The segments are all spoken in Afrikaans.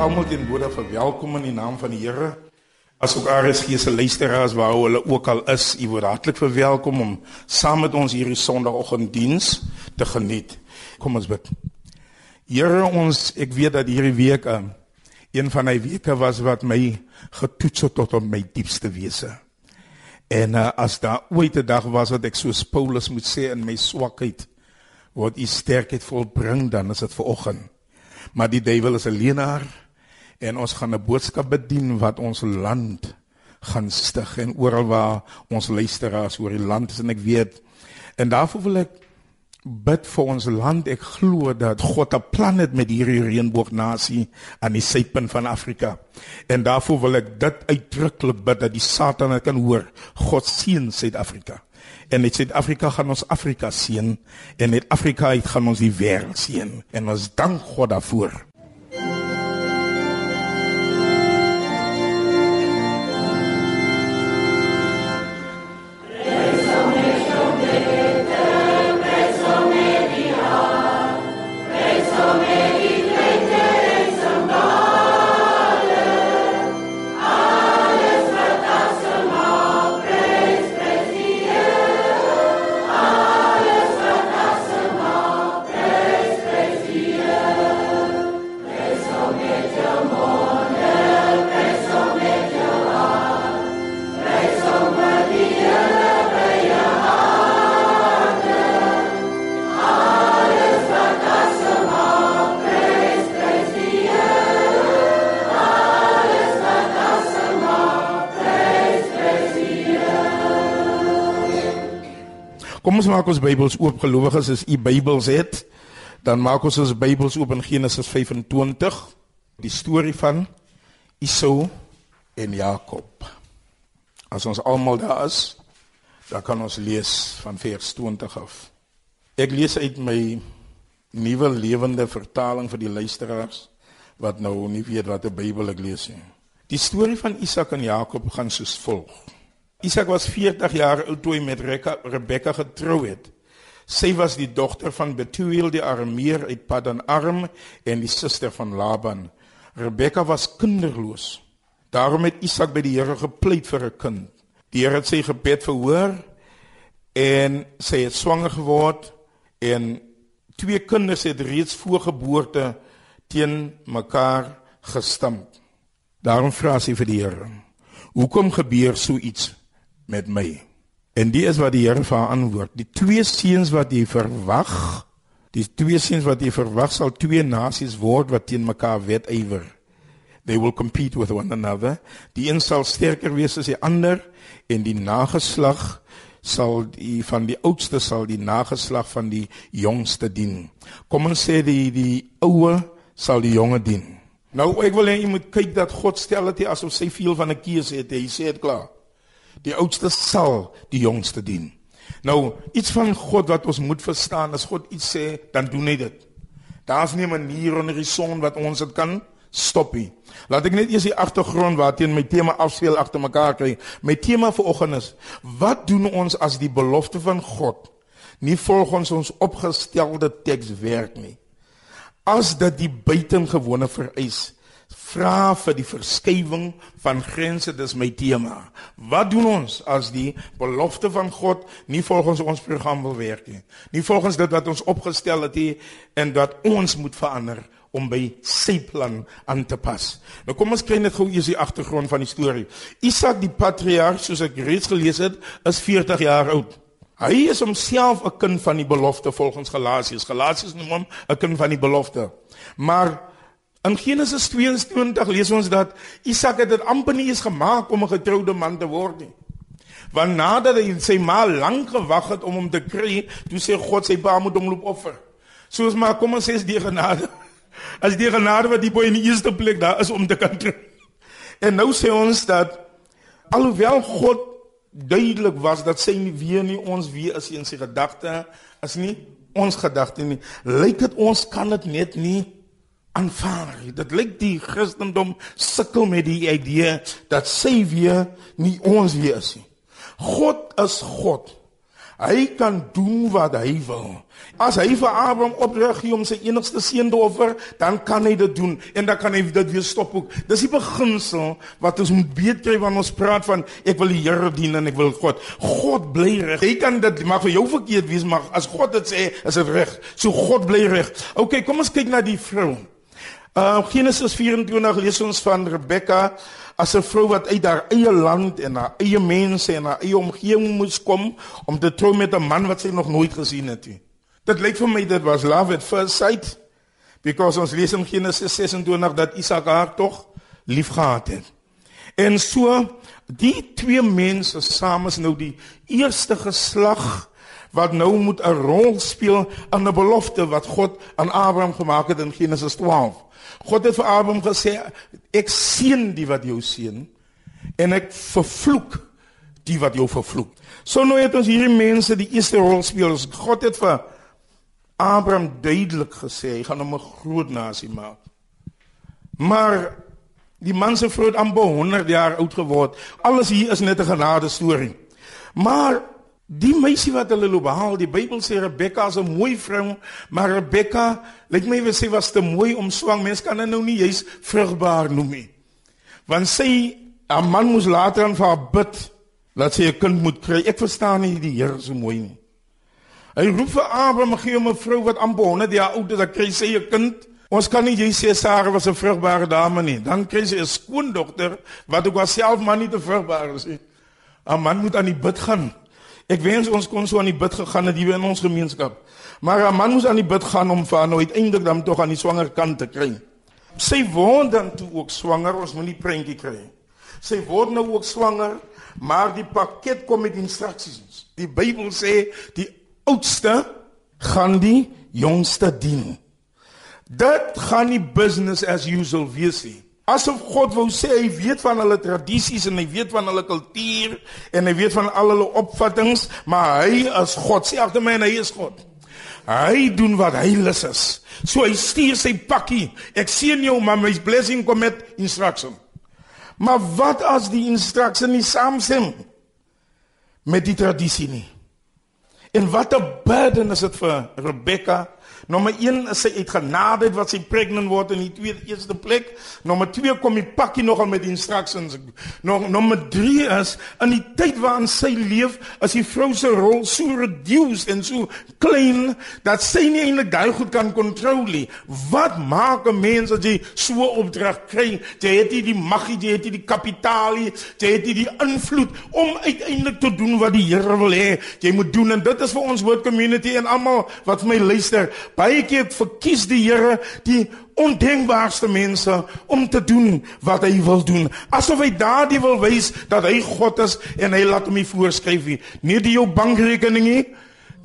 almal teenwoordig verwelkom in die naam van die Here. As ook RSG se luisteraars waar hulle ook al is, u word hartlik verwelkom om saam met ons hierdie Sondagoggend diens te geniet. Kom ons bid. Here ons, ek weet dat hierdie week uh, een van die weke was wat my getoets het tot op my diepste wese. En uh, as daar ooit 'n dag was wat ek soos Paulus moet sê in my swakheid word u sterkheid volbring, dan is dit vanoggend. Maar die duiwel is 'n leienaar en ons gaan 'n boodskap bedien wat ons land gaan stig en oral waar ons luisteraars oor die land is en ek weet en daarvoor wil ek bid vir ons land. Ek glo dat God 'n plan het met hierdie reënboognasie aan die suidpunt van Afrika. En daarvoor wil ek dit uitdruklik bid dat die Satan kan hoor. God seën Suid-Afrika. En net Suid-Afrika gaan ons Afrika seën en net Afrika gaan ons die wêreld seën. En ons dank God daarvoor. Maak ons Bybels oop gelowiges as u Bybels het. Dan maak ons ons Bybels oop in Genesis 25. Die storie van Esau en Jakob. As ons almal daar is, dan kan ons lees van vers 20 af. Ek lees uit my nuwe lewende vertaling vir die luisteraars wat nou nie weet wat 'n Bybel ek lees nie. Die storie van Isak en Jakob gaan soos volg. Isak was 40 jaar oud toe hy met Rebekka getrou het. Sy was die dogter van Betuel die Arameer uit Paddan Aram en die suster van Laban. Rebekka was kinderloos. Daarom het Isak by die Here gepleit vir 'n kind. Die Here het sy gebed verhoor en sy het swanger geword en twee kinders het reeds voor geboorte teen mekaar gestamp. Daarom vra sy vir die Here: "Hoekom gebeur so iets met my. En dit is wat die Here vir haar antwoord. Die twee seuns wat jy verwag, die twee seuns wat jy verwag sal twee nasies word wat teen mekaar wedywer. They will compete with one another. Die een sal sterker wees as die ander en die nageslag sal die van die oudste sal die nageslag van die jongste dien. Kom ons sê die die oue sal die jonge dien. Nou ek wil hê jy moet kyk dat God stel dit asof sy veel van 'n keuse het. Hy sê dit klaar. Die oudste sal die jongste dien. Nou, iets van God wat ons moet verstaan, as God iets sê, dan doen hy dit. Daar's nie 'n manier onder die son wat ons dit kan stop nie. Laat ek net eers die agtergrond waarteen my tema afspeel agter mekaar kry. My tema vir oggend is: Wat doen ons as die belofte van God nie volgens ons opgestelde teks werk nie? As dit die buitengewone vereis vra vir die verskywing van grense dis my tema. Wat doen ons as die belofte van God nie volgens ons program wil werk nie? Nie volgens dit wat ons opgestel het nie en dat ons moet verander om by sy plan aan te pas. Nou kom ons kyk net gou eers die agtergrond van die storie. Isak die patriarg soos ek reeds gelees het, is 40 jaar oud. Hy is homself 'n kind van die belofte volgens Galasiërs. Galasiërs noem hom 'n kind van die belofte. Maar In Genesis 22 lees ons dat Isak het dit amper nie eens gemaak om 'n getroude man te word nie. Want nadat hy sy ma lank gewag het om hom te kry, toe sê God sy pa moet hom loop offer. Soos maar kom ons sê is die genade. As die genade wat die boy in die eerste plek daar is om te kan kry. En nou sê ons dat alhoewel God duidelik was dat sy nie weer nie ons weer is in sy gedagte, is nie ons gedagte nie. Lyk dit ons kan dit net nie aanvaar. Dit lyk die Christendom sukkel met die idee dat sy weer nie ons weer is nie. God is God. Hy kan doen wat hy wil. As hy vir Abraham opdrag gee om sy enigste seun te offer, dan kan hy dit doen en dan kan hy dit weer stop ook. Dis die beginsel wat ons moet weet kry wanneer ons praat van ek wil die Here dien en ek wil God. God bly reg. Hy kan dit mag vir jou verkeerd wees, maar as God dit sê, is dit reg. So God bly reg. OK, kom ons kyk na die vrou. Uh Genesis 24 lees ons van Rebekka as 'n vrou wat uit haar eie land en haar eie mense en haar eie omgewing moes kom om te trou met 'n man wat sy nog nooit gesien het nie. Dit lyk vir my dit was love at first sight because ons lees in Genesis 26 dat Isak haar tog liefgehad het. En so die twee mense saam is nou die eerste geslag wat nou moet 'n rol speel aan 'n belofte wat God aan Abraham gemaak het in Genesis 12. God het vir Abraham gesê ek seën die wat jou seën en ek vervloek die wat jou vervloek. So nou het ons hierdie mense die eerste rol speel. God het vir Abraham duidelik gesê hy gaan hom 'n groot nasie maak. Maar die man se vrou het amper 100 jaar oud geword. Alles hier is net 'n genade storie. Maar Die meisie wat hulle loop haal, die Bybel sê Rebekka is 'n mooi vrou, maar Rebekka, lyk my wie sê was te mooi om swang. Mense kan haar nou nie juis vrugbaar noem nie. Want sy, haar man moes later aan vir haar bid dat sy 'n kind moet kry. Ek verstaan nie die Here so mooi nie. Hy roep vir Abraham gee hom 'n vrou wat amper 100 jaar oud is, dat kry sy 'n kind. Ons kan nie jy sê Sara was 'n vrugbare dame nie. Dan kry sy 'n skoondogter wat ook self maar nie te vrugbaar is nie. 'n Man moet aan die bid gaan. Ek wens ons kon so aan die bid gegaan het hier in ons gemeenskap. Maar 'n man moes aan die bid gaan om vir haar nou uiteindelik dan tog aan die swanger kant te kry. Sy word dan toe ook swanger, ons moet nie prentjie kry. Sy word nou ook swanger, maar die pakket kom met instruksies. Die Bybel sê die oudste gaan die jongste dien. Dit gaan nie business as usual wees nie. Asof God wou sê hy weet van hulle tradisies en hy weet van hulle kultuur en hy weet van al hulle opvattinge, maar hy is God. Sê agter my en hy is God. Hy doen wat hy lus is. So hy stuur sy pakkie. Ek sien jou, maar my blessing kom met instruction. Maar wat as die instructie nie saamstem met die tradisie nie? En wat 'n burden is dit vir Rebekka Nommer 1 is sy uit genade wat sy pregnant word in die tweede eerste plek. Nommer 2 kom die pakkie nogal met instructions. Nog nommer 3 is in die tyd waarin sy leef, is die vrou se rol so reduced en so klein dat sy nie eintlik daai goed kan kontrol nie. Wat maak 'n mens as jy so opdrag kry? Jy het nie die mag nie, jy het nie die kapitaal nie, jy het nie die invloed om uiteindelik te doen wat die Here wil hê jy moet doen en dit is vir ons word community en almal wat vir my luister Baie keer verkies die Here die ondenkbaarste mense om te doen wat hy wil doen. Asof hy daardie wil wys dat hy God is en hy laat hom nie voorskryf nie. Nie die jou bankrekening nie,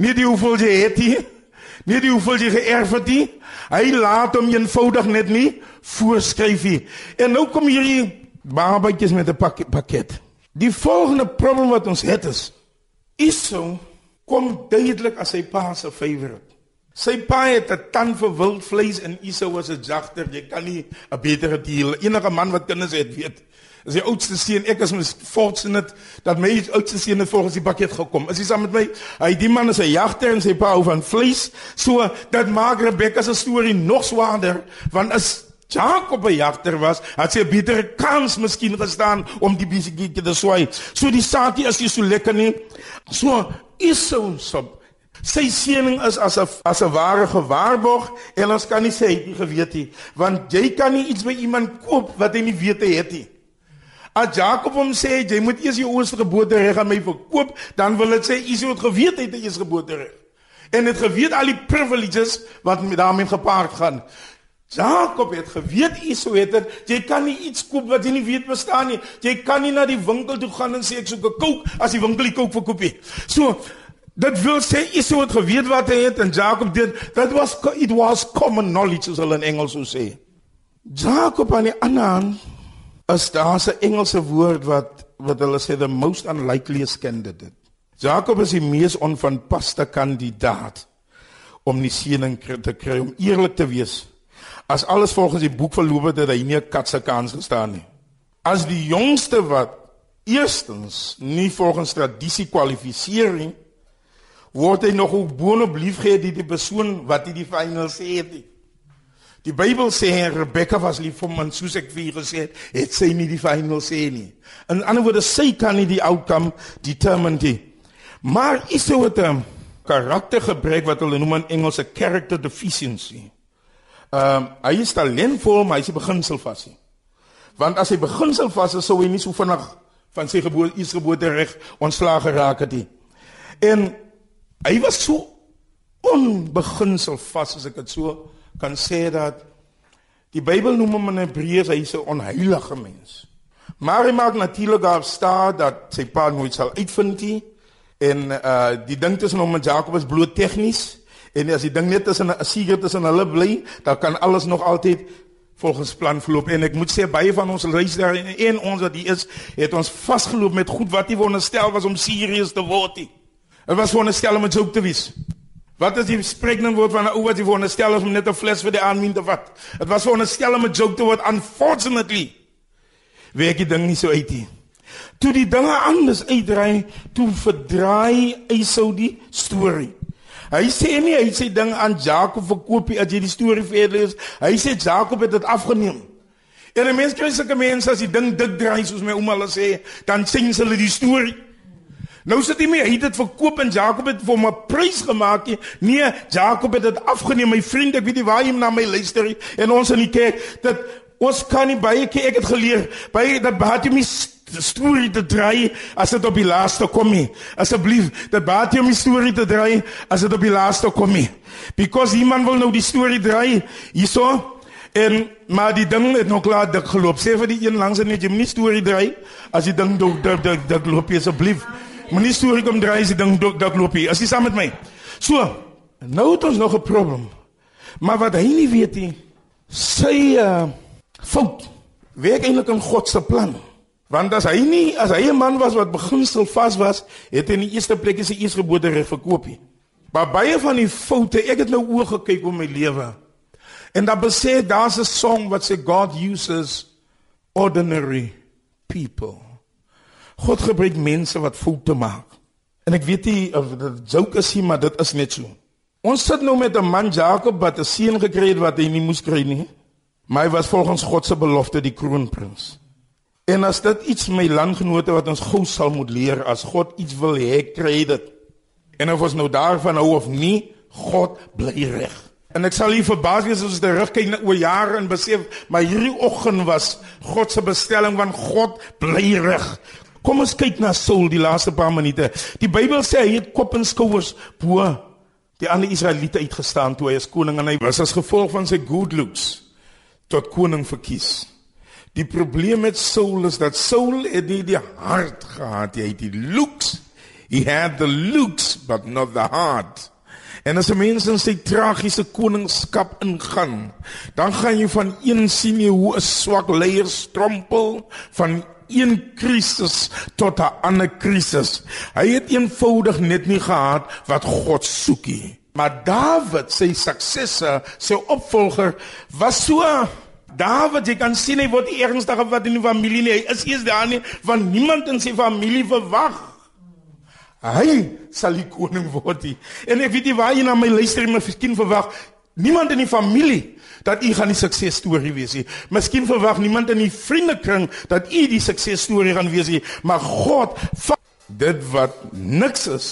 nie die hoeveel jy het nie, nie die hoeveel jy geërf het nie. Hy laat hom eenvoudig net nie voorskryf nie. En nou kom hierdie babatjies met 'n pak pakket. Die volgende probleem wat ons het is Esau kom duidelik as sy pa se favourite. Sy pa het 'n tan vir wildvleis en Esau was 'n jagter. Jy kan nie 'n betere deal. Enige man wat kinders het, weet. As die oudste seun, ek is mos fortunate dat my oudste seun het volgens die pakket gekom. Is hy saam met my? Hy die man is 'n jagter en sy pa hou van vleis. So dat maak Rebekka se storie nog swaarder want as Jakob 'n jagter was, het sy 'n betere kans miskien gestaan om die besigheid te swai. So die saakie is nie so lekker nie. So Esau se Sy seëning is as 'n as 'n ware gewaarborg en ons kan nie sê hy geweet nie, want jy kan nie iets by iemand koop wat hy nie weet hy het nie. As Jakob hom sê jy moet eers jou eerste geboortereg aan my verkoop, dan wil dit sê Esau het geweet hy het eers geboortereg. En het geweet al die privileges wat daarmee gepaard gaan. Jakob het geweet Esau het dit, jy kan nie iets koop wat jy nie weet bestaan nie. Jy kan nie na die winkel toe gaan en sê ek soek 'n kook as die winkel die kook verkoop nie. So Dit wil sê Esau het geweet wat hy het en Jacob dit that was it was common knowledge as hulle in Engels sou sê. Jacob aan die ander hand is daar 'n Engelse woord wat wat hulle sê the most unlikeliest candidate. Jacob is die mees onvanpaste kandidaat om die seëning te kry om eerlik te wees. As alles volgens die boek verloop het, het hy nie 'n kat se kans gestaan nie. As die jongste wat eerstens nie volgens tradisie kwalifiseer nie word hy nog ook boonop liefgehad deur die persoon wat hy die final sê het. Die Bybel sê Rebekka was lief vir hom soos ek vir gesê het, het sy nie die final sê nie. In ander woorde, sy kan nie die outcome determine nie. Maar is dit wat 'n karaktergebrek wat hulle noem in Engels 'n character deficiency. Ehm um, hy is talentvol, maar hy is beginsel vas nie. Want as hy beginsel vas is, sou hy nie so vinnig van sy geboorte is geboorte reg ontslaag geraak het nie. En hy was so onbeginsel vas as ek dit so kan sê dat die Bybel noem hom in Hebreërs hy is 'n onheilige mens. Maar hy maak natuurlik daar staan dat sy pa nooit sal uitvind nie en uh die ding tussen hom en Jakob is bloot tegnies en as die ding net tussen 'n seker tussen hulle bly, dan kan alles nog altyd volgens plan verloop en ek moet sê baie van ons reis daar en ons wat hier is, het ons vasgeloop met goed wat nie wonderstel was om serieus te word nie. Dit was wonderstel om joke te wees. Wat is die spreeknaam woord van 'n ou wat jy wonderstel om net 'n fles vir die aanmin te vat? Dit was wonderstel om 'n joke te word unfortunately. Werk die ding nie so uit nie. Toe die dinge anders uitdraai, toe verdraai hy sou die storie. Hy sê nie hy sê ding aan Jakob verkoop as jy die storie verder lees. Hy sê Jakob het dit afgeneem. En 'n mens kry sulke mense as die ding dik draai soos my ouma hulle sê, dan sien hulle die storie. Nou sit hy mee, hy het dit verkoop en Jakob het vir hom 'n prys gemaak. Nee, Jakob het dit afgeneem. My vriend, ek weet nie waar jy na my luister nie. En ons in die kerk, dat ons kan nie baie keer ek het geleer, baie dat baie jy my storie te draai as dit op die laaste kom nie. Asseblief, dat baie jy my storie te draai as dit op die laaste kom nie. Because iemand wil nou die storie draai. Hierso En maar die ding het nog klaar dik geloop. Sê vir die een langs en net jy moenie storie draai as die ding dik dik dik loop asseblief. Moenie storie kom draai as die ding dik loop hier. As jy saam met my. So, nou het ons nog 'n probleem. Maar wat hy nie weet nie, sy uh, fout werk eintlik in God se plan. Want as hy nie as hy 'n man was wat beginsel vas was, het hy in die eerste plek sy eersgeboorte reg verkoop nie. Maar baie van die foute, ek het nou oor gekyk op my lewe. En dan besê daar's 'n song wat sê God uses ordinary people. God gebruik mense wat foute maak. En ek weet nie of dit joke is nie, maar dit is net so. Ons sit nou met 'n man Jakob wat 'n seun gekry het wat hy nie moes kry nie. Maar hy was volgens God se belofte die kroonprins. En as dit iets my landgenote wat ons gou sal moet leer as God iets wil hê, kry dit. En of ons nou daarvan hou of nie, God bly reg. En ek sal hier verbaas wees as ons terugkyk oor jare en besef, maar hierdie oggend was God se bestelling van God bly reg. Kom ons kyk na Saul die laaste paar minute. Die Bybel sê hy het kop en skouers bo die ander Israeliete uitgestaan toe hy as koning en hy was as gevolg van sy good looks tot koning verkies. Die probleem met Saul is dat Saul het nie die hart gehad, hy het die looks. He had the looks but not the heart. En as 'n mens in sy tragiese koningskap ingaan, dan gaan jy van een sien jy hoe 'n swak leier strompel van een krisis tot 'n ander krisis. Hy het eenvoudig net nie gehad wat God soek nie. Maar Dawid, sy suksesse, sy opvolger was so Dawid, jy kan sien hy word eerstig wat in die familie nie. Hy is eers daar nie want niemand in sy familie verwag. Hy sal die koning word. Nie. En ek weet nie waar jy na my luister, maar miskien verwag niemand in die familie dat u gaan die suksesstorie wees nie. Miskien verwag niemand in die vriendekring dat u die suksesstorie gaan wees nie, maar God vat dit wat niks is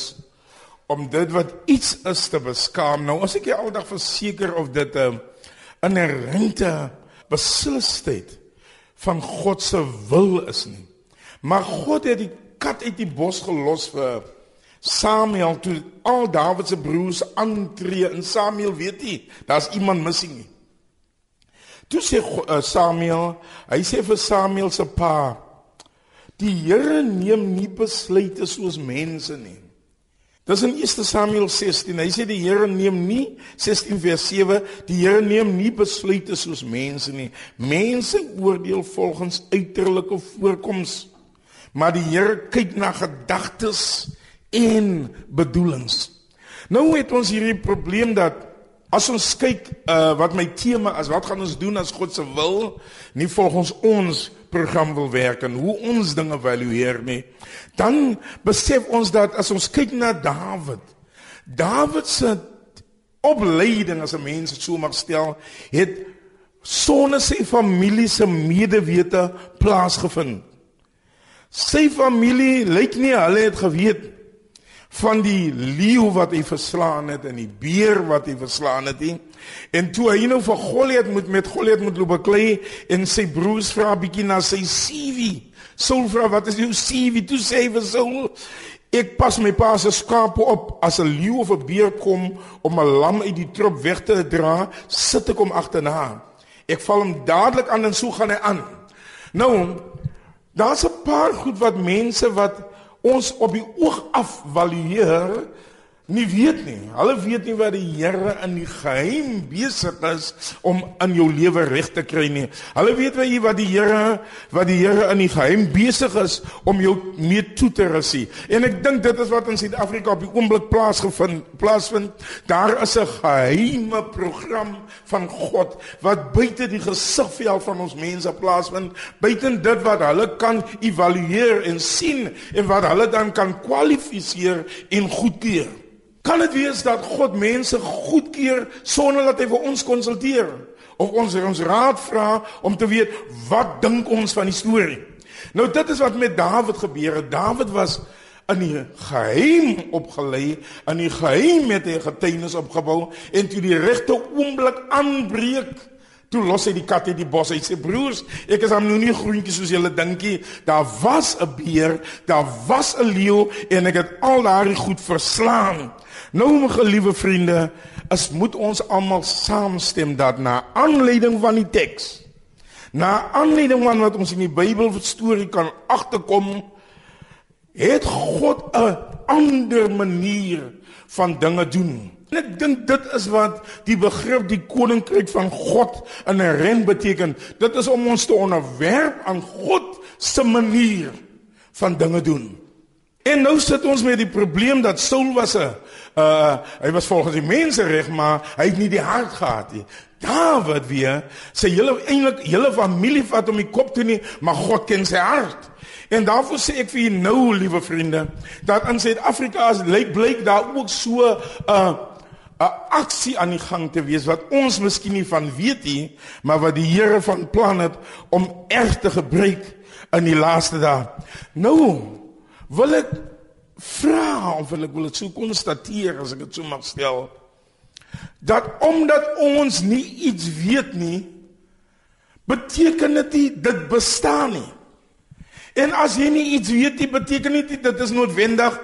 om dit wat iets is te beskaam. Nou as ek jou aldag verseker of dit 'n inherente beslisheid van God se wil is nie. Maar God het die kat uit die bos gelos vir Samuel toe al Dawid se broers aantree en Samuel weet nie, daar's iemand missing nie. Toe sê uh, Samuel, hy sê vir Samuel se pa, die Here neem nie besluite soos mense nie. Dis in 1 Samuel 16. Hy sê die Here neem nie 16 vers 7, die Here neem nie besluite soos mense nie. Mense oordeel volgens uiterlike voorkoms, maar die Here kyk na gedagtes en bedoelings. Nou het ons hierdie probleem dat As ons kyk uh wat my tema is, wat gaan ons doen as God se wil nie volgens ons program wil werk en hoe ons dinge evalueer nie, dan besef ons dat as ons kyk na Dawid, Dawid se opleiding as 'n mens so mag stel, het sonder sy familie se medewete plaasgevind. Sy familie lyk nie hulle het geweet van die leeu wat hy verslaan het en die beer wat hy verslaan het nie. En toe hy nou vir Goliat moet met Goliat moet loop beklei en sy broers vra bietjie na sy CV. Saul vra wat is jou CV? Toe sê hy vir Saul Ek pas my pa se skape op as 'n leeu of 'n beer kom om 'n lam uit die trop weg te dra, sit ek hom agterna. Ek val hom dadelik aan en so gaan hy aan. Nou, daar's 'n paar goed wat mense wat ons op die oog af valueer, nie weet nie. Hulle weet nie wat die Here in die geheim besig is om in jou lewe reg te kry nie. Hulle weet jy wat die Here wat die Here in die geheim besig is om jou mee toe te rusie. En ek dink dit is wat in Suid-Afrika op die oomblik plaasgevind plaasvind. Daar is 'n geheime program van God wat buite die gesigveld van ons mense plaasvind, buite dit wat hulle kan evalueer en sien en wat hulle dan kan kwalifiseer en goedkeur. Kan dit wees dat God mense goedkeur sonder dat hy vir ons konsulteer of ons ons raad vra om te weet wat dink ons van die storie? Nou dit is wat met Dawid gebeur het. Dawid was in die geheim opgelei, in die geheim het hy getuienis opgebou en toe die regte oomblik aanbreek, toe los hy die kat uit die bos. Hy sê broers, ek is hom nou nie groentjies soos julle dinkie. Daar was 'n beer, daar was 'n leeu en ek het al daardie goed verslaan. Nou my geliewe vriende, as moet ons almal saamstem dat na aanleiding van die teks, na aanleiding van wat ons in die Bybel storie kan agterkom, het God 'n ander manier van dinge doen. En ek dink dit is wat die begrip die koninkryk van God in 'n ren beteken. Dit is om ons te onderwerp aan God se manier van dinge doen. En nou sit ons met die probleem dat Saul was 'n uh hy was volgens die mense reg, maar hy het nie die hart gehad nie. Dawid weer sê julle eintlik julle familie vat hom die kop toe nie, maar God ken sy hart. En daarvoor sê ek vir julle nou, liewe vriende, dat in Suid-Afrika as lyk blyk daar ook so 'n uh, 'n aksie aan die gang te wees wat ons miskien nie van weet nie, maar wat die Here van plan het om erg te gebruik in die laaste dae. Nou wil ek vra of wil ek wil dit so konstateer as ek dit so mag stel dat omdat ons nie iets weet nie beteken dit nie dit bestaan nie en as jy nie iets weet nie beteken dit dit is noodwendig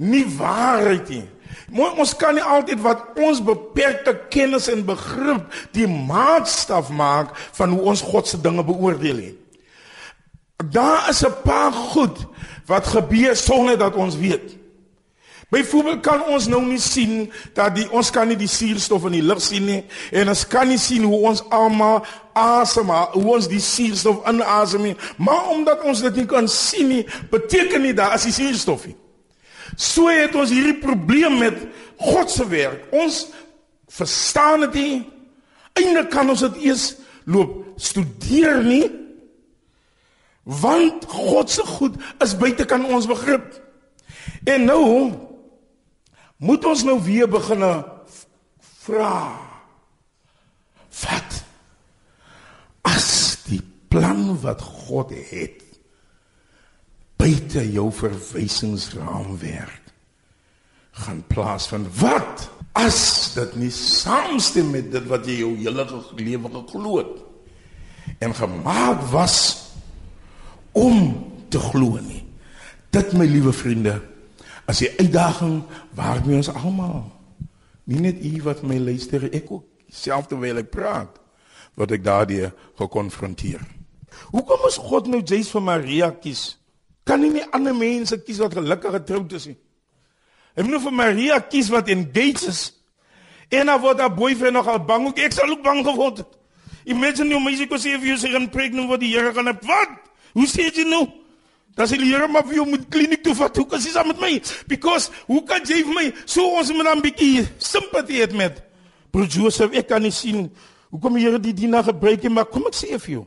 nie waarheid nie Mooi ons kan nie altyd wat ons beperkte kennis en begrip die maatstaf maak van hoe ons God se dinge beoordeel nie. Daar is 'n paar goed wat gebeur sonder dat ons weet. Byvoorbeeld kan ons nou nie sien dat die ons kan nie die suurstof in die lug sien nie en ons kan nie sien hoe ons almal asem, hoe ons die suurstof inasem nie, maar omdat ons dit nie kan sien nie, beteken nie daar is die suurstof nie. So het ons hierdie probleem met God se werk. Ons verstaan dit nie. Eindelik kan ons dit eers loop studeer nie want God se goed is buite kan ons begrip. En nou moet ons nou weer begin vra. Wat as die plan wat God het buite jou verwysingsraamwerk gaan plaasvind? Wat as dit nie saamstem met dit wat jy jou hele lewe geglo het en gemaak was om te glo nie. Dit my liewe vriende, as die uitdaging waarmee ons almal nie net u wat my luister, ek ook self terwyl ek praat, wat ek daardie gekonfronteer. Hoekom is God nou Jesus vir Maria kies? Kan nie nie ander mense kies wat gelukkig getroud is nie. Hy moet nou vir Maria kies wat engaged is. En dan word haar boyfriend nogal bang ook. Ek sal ook bang geword het. Imagine you music was if you say I'm pregnant with the Here gaan op wat? Hoe sê jy nou? Dat sy die Here maar vir jou moet kliniek toe vat. Hoe kan sy saam met my? Because hoe kan jy vir my so ons moet dan 'n bietjie simpatie het met Broer Joseph? Ek kan nie sien hoekom die Here die dienaar gebruik nie, maar kom ek sê vir jou.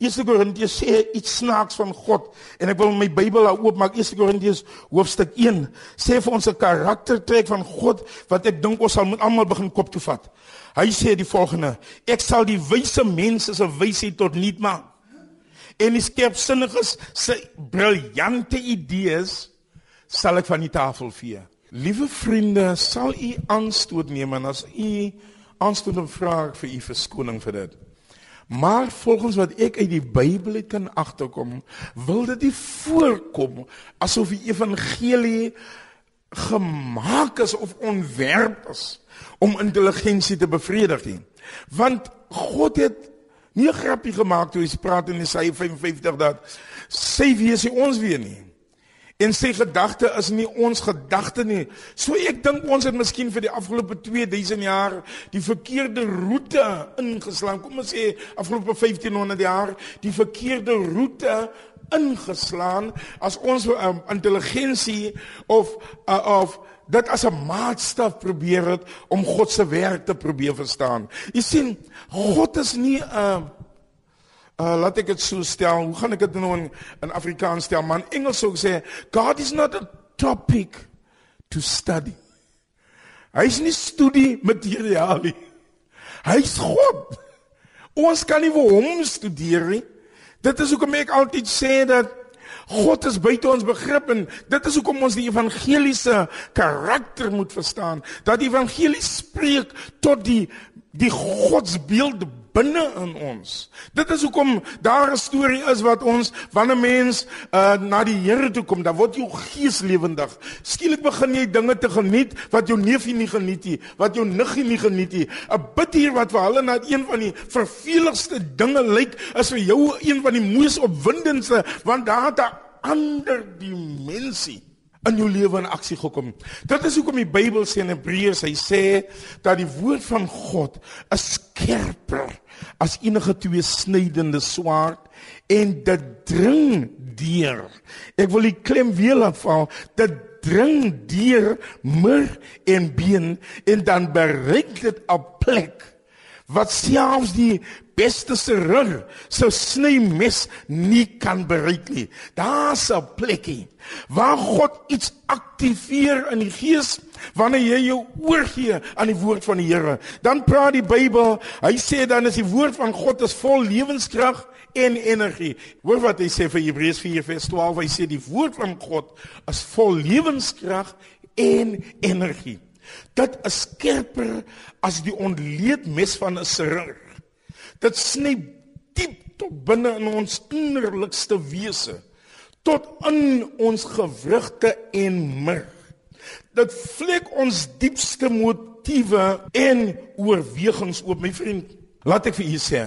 1 Korintiërs sê iets snaaks van God en ek wil my Bybel daar oopmaak 1 Korintiërs hoofstuk 1 sê vir ons 'n karaktertrek van God wat ek dink ons sal moet almal begin kop toe vat. Hy sê die volgende: Ek sal die wyse mense se wysheid tot nul maak en die skerpsinniges se briljante idees sal ek van die tafel vee. Liewe vriende, sal u aanstoot neem en as u aanstoot vra vir u verskoning vir dit. Maar volgens wat ek uit die Bybel kan agterkom, wil dit nie voorkom asof die evangelie gemaak is of ontwerp is om intelligensie te bevredig nie. Want God het nie 'n grappie gemaak toe hy praat in Jesaja 55 dat sy wees nie ons weer nie. En sy gedagte is nie ons gedagte nie. So ek dink ons het miskien vir die afgelope 2000 jaar die verkeerde roete ingeslaan. Kom ons sê afgelope 1500 jaar die verkeerde roete ingeslaan as ons um, intelligensie of uh, of dit as 'n maatstaf probeer het om God se werk te probeer verstaan. Jy sien, God is nie 'n uh, Uh laat ek dit so stel. Hoe gaan ek dit nou in in Afrikaans stel? Man Engels sou sê God is not a topic to study. Hy is nie studie materiaal nie. Hy's God. Ons kan nie vir hom studeer nie. Dit is hoekom ek altyd sê dat God is buite ons begrip en dit is hoekom ons die evangeliese karakter moet verstaan. Dat die evangelie spreek tot die die godsbeeld binne in ons. Dit is hoekom daar 'n storie is wat ons wanneer mens uh, na die Here toe kom, dan word jou gees lewendig. Skielik begin jy dinge te geniet wat jou neefie nie geniet nie, wat jou niggie nie geniet nie. 'n Bid hier wat vir hulle na een van die verveligste dinge lyk, is vir jou een van die moes opwindendste want daar het 'n ander dimensie in jou lewe in aksie gekom. Dit is hoekom die Bybel sê in Hebreërs, hy sê dat die woord van God is skerper as enige twee snydende swaard en dit dring deur. Ek wil die klem weer laat val, dit dring deur mur en been en dan bereik dit 'n plek wat selfs die beste serur so sny mes nie kan bereik nie. Daar's 'n plekkie waar God iets aktiveer in die gees wanneer jy jou oorgee aan die woord van die Here. Dan praat die Bybel, hy sê dan is die woord van God is vol lewenskrag en energie. Hoor wat hy sê vir Hebreërs 4:12, hy sê die woord van God is vol lewenskrag en energie. Dit is skerper as die ontleed mes van 'n serur. Dit sny diep tot binne in ons innerlikste wese, tot in ons gewrigte en murg. Dit vlek ons diepste motiewe en oorwegings oop, my vriend. Laat ek vir u sê,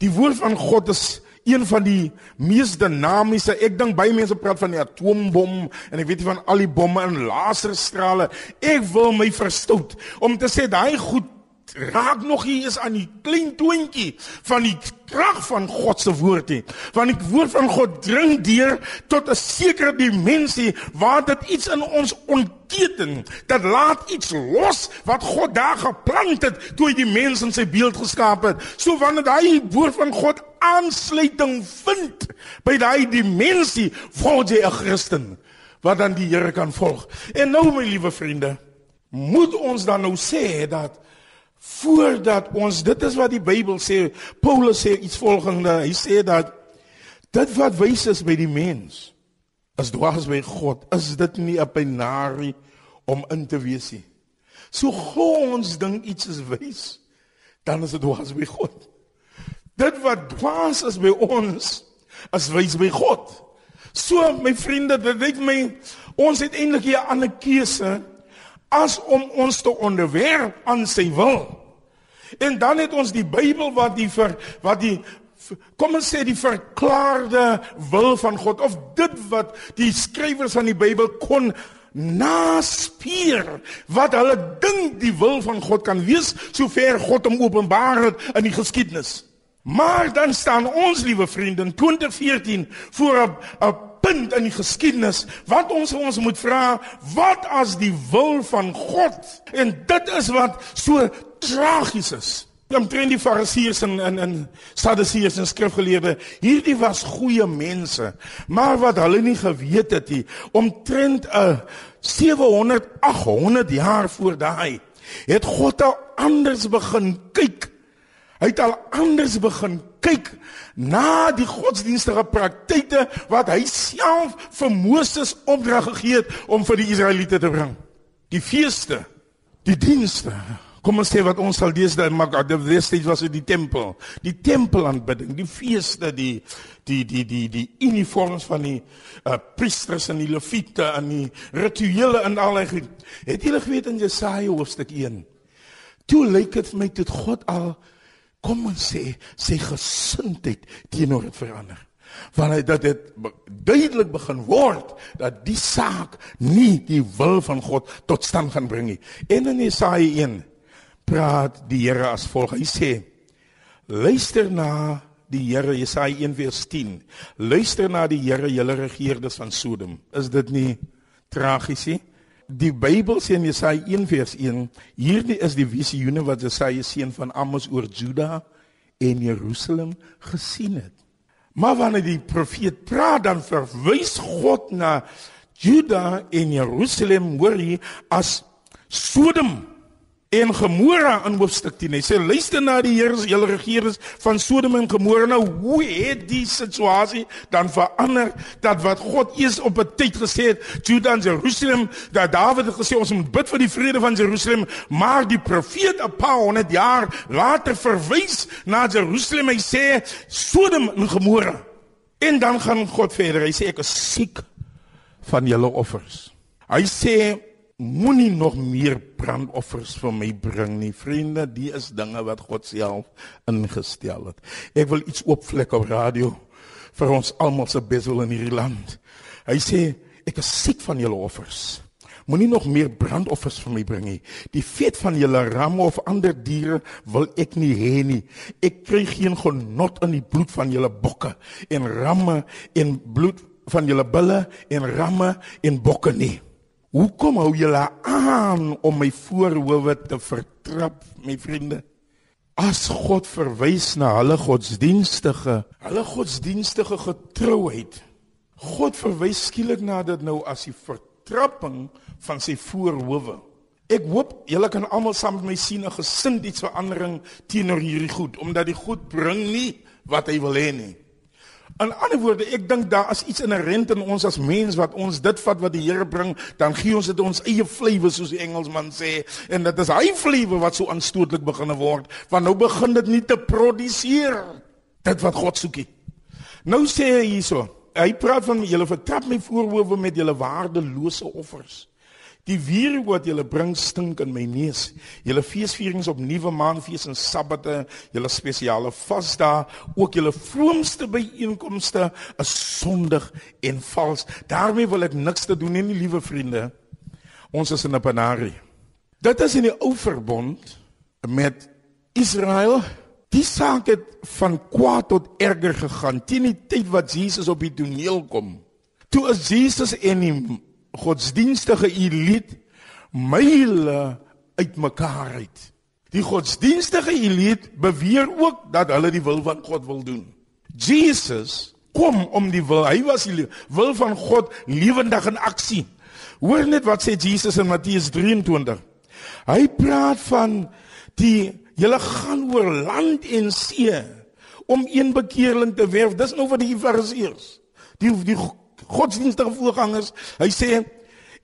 die woord van God is een van die mees dinamiese. Ek dink baie mense praat van die atoombom en ek weet nie van al die bomme en laserstrale. Ek wil my verstout om te sê daai goed raak nog hier is aan die klein toontjie van die krag van God se woord nie. Want die woord van God dring deur tot 'n sekere dimensie waar dit iets in ons ontketen. Dit laat iets los wat God daar geplant het toe hy die mens in sy beeld geskaap het. So wanneer daai woord van God aansluiting vind by daai dimensie, word jy 'n Christen wat dan die Here kan volg. En nou my liewe vriende, moet ons dan nou sê dat voordat ons dit is wat die Bybel sê Paulus sê iets volgende. Hy sê dat dit wat wys is by die mens is dwaas by God is dit nie 'n binari om in te wees nie. So gou ons dink iets is wys dan is dit dwaas by God. Dit wat dwaas is by ons is wys by God. So my vriende dit weet my ons het eintlik 'n ander keuse as om ons te onderwerp aan sy wil. En dan het ons die Bybel wat die ver, wat die kom ons sê die verklaarde wil van God of dit wat die skrywers van die Bybel kon naspier wat hulle dink die wil van God kan wees sover God hom openbaar het in die geskiedenis. Maar dan staan ons liewe vriende in 2014 voor 'n punt in die geskiedenis wat ons ons moet vra wat as die wil van God en dit is wat so tragies is Omtrent die Fariseërs en en en Sadduseërs en skrifgeleerde, hierdie was goeie mense. Maar wat hulle nie geweet het nie, omtrent 'n uh, 700 800 jaar voor daai het God al anders begin kyk. Hy het al anders begin kyk na die godsdienstige praktyke wat hy self vir Moses opdrag gegee het om vir die Israeliete te bring. Die feeste, die dienste, Kom ons sê wat ons sal deesdae maak, die destyds was dit die tempel, die tempelaanbidding, die feeste, die die die die die uniforms van die uh, priesters en die leviete en die rituele en al die het julle geweet in Jesaja hoofstuk 1. Toe lyk dit vir my tot God al kom ons sê sy gesindheid teenoor dit verander want hy dat dit duidelik begin word dat die saak nie die wil van God tot stand gaan bring nie. En in Jesaja 1 praat die Here as volg. Hy sê: Luister na die Here Jesaja 1:10. Luister na die Here, julle regerders van Sodom. Is dit nie tragies nie? Die Bybel sê in Jesaja 1:1, hierdie is die visioene wat Jesaja seun van Amos oor Juda en Jerusalem gesien het. Maar wanneer die profeet praat dan verwys God na Juda en Jerusalem hoor hy as Sodom en Gomora in hoofstuk 10. Hy sê luister na die Here se hele regering van Sodom en Gomora. Nou hoe het die situasie dan verander dat wat God eers op 'n tyd gesê het, Juda en Jerusalem, dat Dawid het gesê ons moet bid vir die vrede van Jerusalem, maar die profeet 'n paar honderd jaar later verwys na Jerusalem. Hy sê Sodom en Gomora. En dan gaan God verder. Hy sê ek is siek van julle offers. Hy sê moenie nog meer brandoffers vir my bring nie vriende. Die is dinge wat God self ingestel het. Ek wil iets oopvlek op radio vir ons almal se besel in hierdie land. Hy sê ek is siek van julle offers. Moenie nog meer brandoffers vir my bring nie. Die vet van julle ramme of ander diere wil ek nie hê nie. Ek kry geen genot in die bloed van julle bokke en ramme en bloed van julle bulle en ramme en bokke nie Hoekom hou julle aan om my voorhoewe te vertrap, my vriende? As God verwys na hulle godsdienstige, hulle godsdienstige getrouheid. God verwys skielik na dit nou as die vertrapping van sy voorhoewe. Ek hoop julle kan almal saam met my sien 'n gesind iets verandering teenoor hierdie goed, omdat die goed bring nie wat hy wil hê nie. In ander woorde, ek dink daar is iets inherent in ons as mens wat ons dit vat wat die Here bring, dan gee ons dit ons eie vlewe soos die Engelsman sê, en dit is hy vlewe wat so aanstootlik begin word, want nou begin dit nie te produseer dit wat God soekie. Nou sê hy hierso, hy praat van julle vertrap my voorhoewe met julle waardelose offers. Die vuur wat julle bring stink in my neus. Julle feesvierings op nuwe maanfees en sabbate, julle spesiale vasdae, ook julle vroomste byeenkomste is sondig en vals. daarmee wil ek niks te doen nie, liewe vriende. Ons is in 'n panarie. Dit is in die ou verbond met Israel. Die saak het van kwaad tot erger gegaan teen die tyd wat Jesus op die toneel kom. Toe is Jesus en die godsdienstige elite myle uitmekaar uit. Die godsdienstige elite beweer ook dat hulle die wil van God wil doen. Jesus kom om die wil, hy was die wil van God lewendig in aksie. Hoor net wat sê Jesus in Matteus 23. Hy praat van die julle gaan oor land en see om een bekeerling te werf. Dis nou vir die fariseërs. Die die godsdienstige voorgangers. Hy sê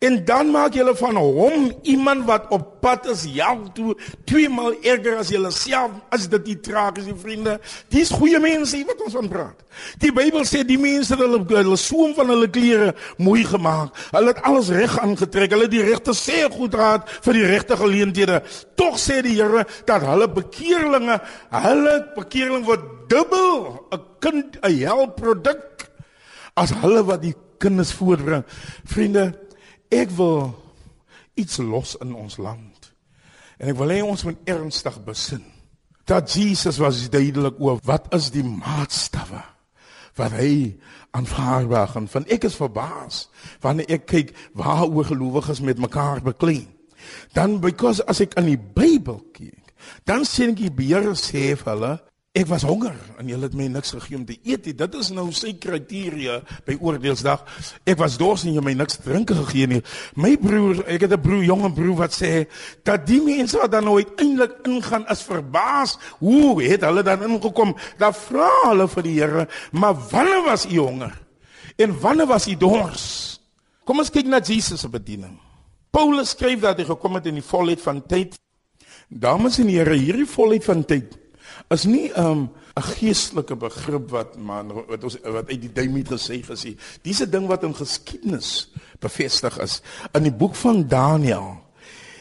en dan maak julle van hom iemand wat op pad is ja toe twee maal erger as julle self as dit die tragiese vriende. Dis goeie mense wat ons van praat. Die Bybel sê die mense hulle hulle soem van hulle klere mooi gemaak. Hulle het alles reg aangetrek. Hulle die regte sê goed raad vir die regte geleenthede. Tog sê die Here dat hulle bekeerlinge, hulle bekeerling word dubbel 'n kind 'n helproduk as hulle wat die kinders voorbring. Vriende, ek wil iets los in ons land. En ek wil hê ons moet ernstig besin dat Jesus was duidelik oor wat is die maatstawwe wat hy aanvaarbaar en van ek is verbaas wanneer ek kyk waaroor gelowiges met mekaar beklei. Dan because as ek aan die Bybel kyk Dan sien ek die beheer sê vir hulle, ek was honger en julle het my niks gegee om te eet nie. Dit is nou sy kriteria by oordeelsdag. Ek was dors en jy my niks drink gegee nie. My broer, ek het 'n broer, jonge broer wat sê dat die mense wat dan nooit eintlik ingaan is verbaas. Hoe het hulle dan ingekom? Dan vra hulle vir die Here, "Maar wanneer was u honger? En wanneer was u dors?" Kom ons kyk na Jesus se bediening. Paulus skryf dat hy gekom het in die volheid van tyd. Dames en here, hierdie volheid van tyd is nie 'n um, 'n geestelike begrip wat man wat ons wat uit die duimie gesê gesê. Dis 'n ding wat in geskiedenis bevestig is. In die boek van Daniël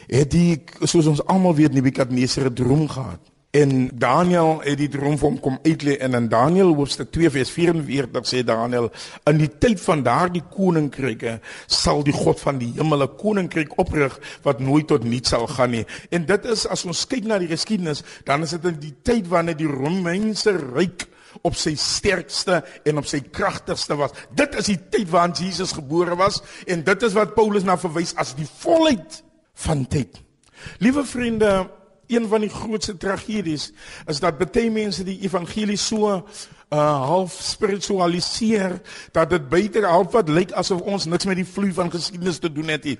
het die soos ons almal weet Nebukadneser 'n droom gehad. En Daniel het die droom vir hom kom uitlei en in Daniel hoofstuk 2 vers 44 sê Daniel in die tyd van daardie koninkryke sal die God van die hemel 'n koninkryk oprig wat nooit tot niks sal gaan nie. En dit is as ons kyk na die geskiedenis, dan is dit in die tyd wanneer die Romeinse ryk op sy sterkste en op sy kragtigste was. Dit is die tyd waarin Jesus gebore was en dit is wat Paulus na verwys as die volheid van tyd. Liewe vriende, een van die grootste tragedies is dat baie mense die evangelie so uh half spiritualiseer dat dit beter half wat lyk asof ons niks met die vloei van geskiedenis te doen het nie.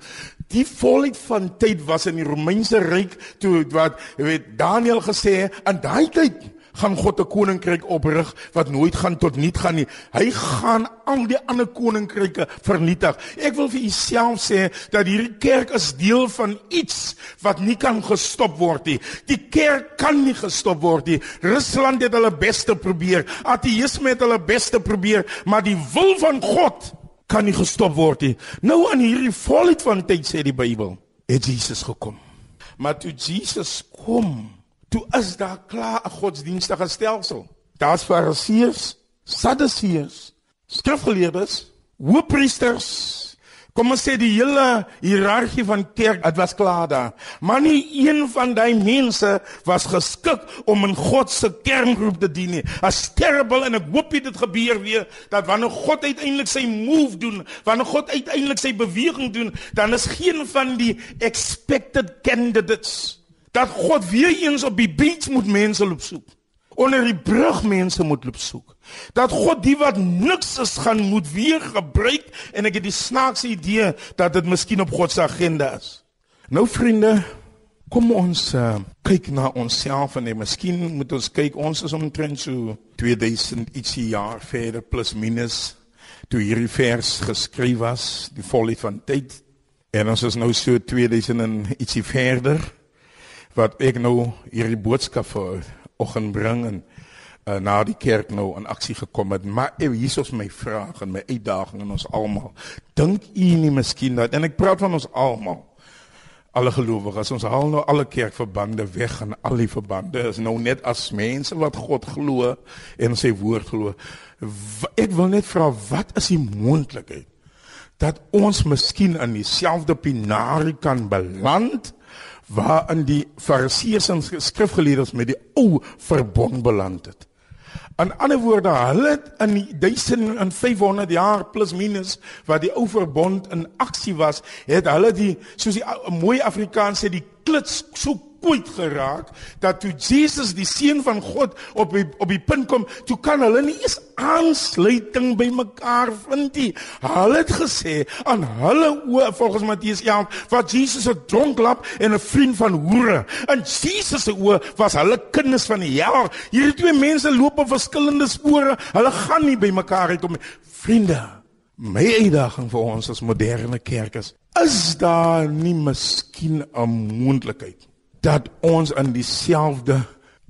Die volheid van tyd was in die Romeinse ryk toe wat weet Daniël gesê aan daai tyd gaan God 'n koninkryk oprig wat nooit gaan tot niet gaan nie. Hy gaan al die ander koninkryke vernietig. Ek wil vir u self sê dat hierdie kerk is deel van iets wat nie kan gestop word nie. Die kerk kan nie gestop word nie. Rusland het hulle beste probeer. Ateïsme het hulle beste probeer, maar die wil van God kan nie gestop word nie. Nou aan hierdie volheid van tyd sê die Bybel, het Jesus gekom. Maar toe Jesus kom, toe is daar klaar 'n godsdienstige stelsel. Daar's fariseërs, sadduseërs, skrifgeleerdes, hoëpriesters. Kom ons sê die hele hiërargie van kerk, dit was klaar daar. Maar nie een van daai mense was geskik om in God se kerngroep te dien nie. As terrible en ek hoop dit gebeur weer dat wanneer God uiteindelik sy move doen, wanneer God uiteindelik sy beweging doen, dan is geen van die expected candidates dat God weer eens op die beach moet mense loop soek. Onder die brug mense moet loop soek. Dat God die wat niks is gaan moet weer gebruik en ek het die snaakse idee dat dit miskien op God se agenda is. Nou vriende, kom ons uh, kyk na onsself en miskien moet ons kyk ons is omtrent so 2000 ietsie jaar verder plus minus toe hierdie vers geskryf was, die volheid van tyd. En ons is nou so 2000 en ietsie verder wat ek nou hierdie boodskap vir oggend bring en uh, na die kerk nou in aksie gekom het. Maar ewe hier is my vraag en my uitdaging aan ons almal. Dink u nie miskien dat en ek praat van ons almal alle gelowiges, ons haal nou alle kerkverbande weg en al die verbande is nou net as mense wat God glo en sy woord glo. Ek wil net vra wat is die moontlikheid dat ons miskien in dieselfde pinarie kan beland? Waarin die fariseërs en skrifgeleerdes met die ou verbond beland het. In ander woorde, hulle het in die 1500 jaar plus minus wat die ou verbond in aksie was, het hulle die soos die mooi Afrikaans sê die klits so kwyt geraak dat toe Jesus die seun van God op die, op die punt kom, toe kan hulle nie eens aansluiting by mekaar vind nie. Hulle het gesê aan hulle oë volgens Matteus 11 wat Jesus 'n dronklap en 'n vriend van hoere. In Jesus se oë was hulle kinders van die hel. Hierdie twee mense loop op verskillende spore. Hulle gaan nie by mekaar uitkom nie. Vriende, my uitdaging vir ons as moderne kerk is Is daar nie miskien 'n moontlikheid dat ons in dieselfde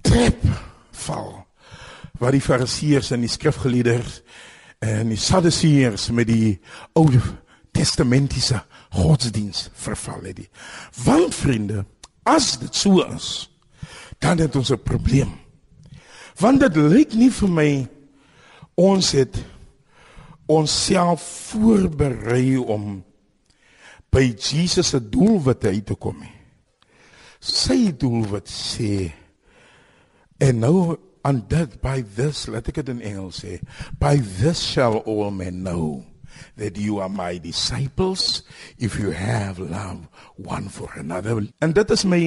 trap val wat die fariseërs en die skrifgeleerders en die sadduseërs met die ou testamentiese godsdiens verval het. Want vriende, as dit so is, dan het ons 'n probleem. Want dit lyk nie vir my ons het onsself voorberei om by Jesus se doelwit uit te kom nie sy doelwit sê en nou on that by this let ek dit in Engels sê by this shall all men know that you are my disciples if you have love one for another en dit is my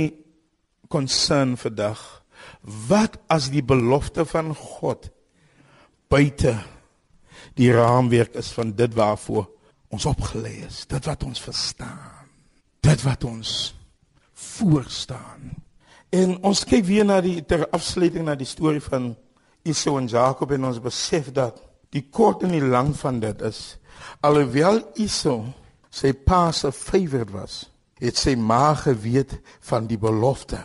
concern vandag. Wat as die belofte van God buite die raamwerk is van dit waarvoor ons opgelê is, dit wat ons verstaan, dit wat ons voor staan. En ons kyk weer na die ter afsluiting na die storie van Esau en Jakob en ons besef dat die kort en die lang van dit is alhoewel Esau sy pa se favourite was, het sy ma geweet van die belofte.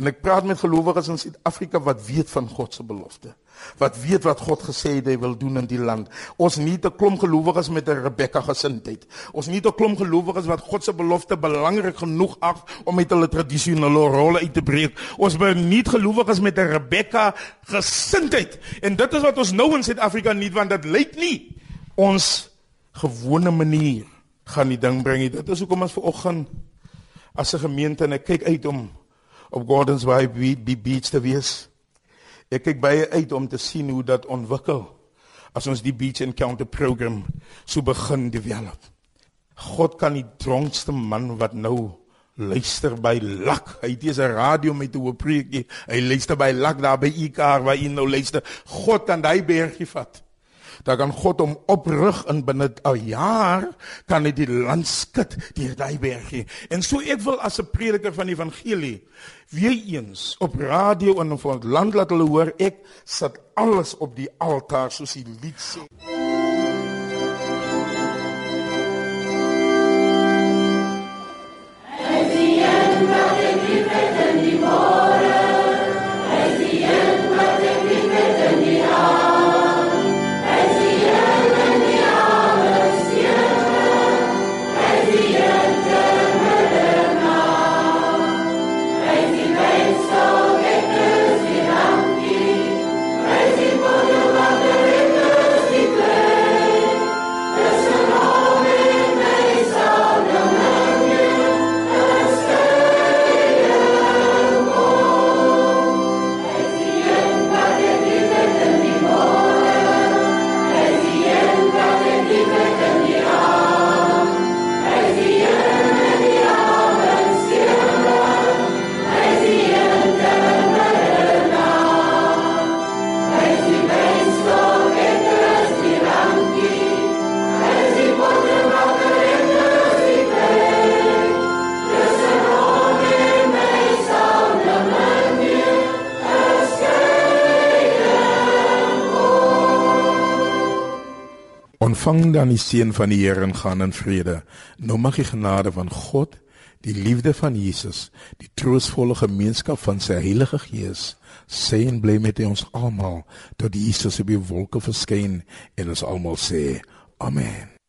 En ek praat met gelowiges in Suid-Afrika wat weet van God se belofte wat weet wat God gesê het hy wil doen in die land. Ons nie te klomp gelowiges met 'n Rebekka gesindheid. Ons nie te klomp gelowiges wat God se belofte belangrik genoeg ag om met hulle tradisionele rolle uit te breek. Ons ben nie gelowiges met 'n Rebekka gesindheid. En dit is wat ons nou in Suid-Afrika nie want dit lyk nie ons gewone manier gaan die ding bring nie. Dit is hoekom ons vanoggend as 'n gemeente en ek kyk uit om op Gordons Bay Beach te wees. Ek kyk baie uit om te sien hoe dat ontwikkel as ons die Beach Encounter program so begin develop. God kan die dronkste man wat nou luister by Lak. Hy het 'n radio met 'n preekie. Hy luister by Lak daar by Ikar waar hy nou luister. God kan daai bergie vat dan kan God hom oprig in binne 'n jaar kan hy die land skud deur daai bergie. En so ek wil as 'n prediker van die evangelie weer eens op radio en op land laat hulle hoor ek sit alles op die altaar soos die lied sê. Ontvang dan die seën van die Here en gaan in vrede. Nou mag die genade van God, die liefde van Jesus, die troostvolle gemeenskap van sy Heilige Gees seën bly met ons almal tot Jesus op die wolke verskyn en ons almal sê amen.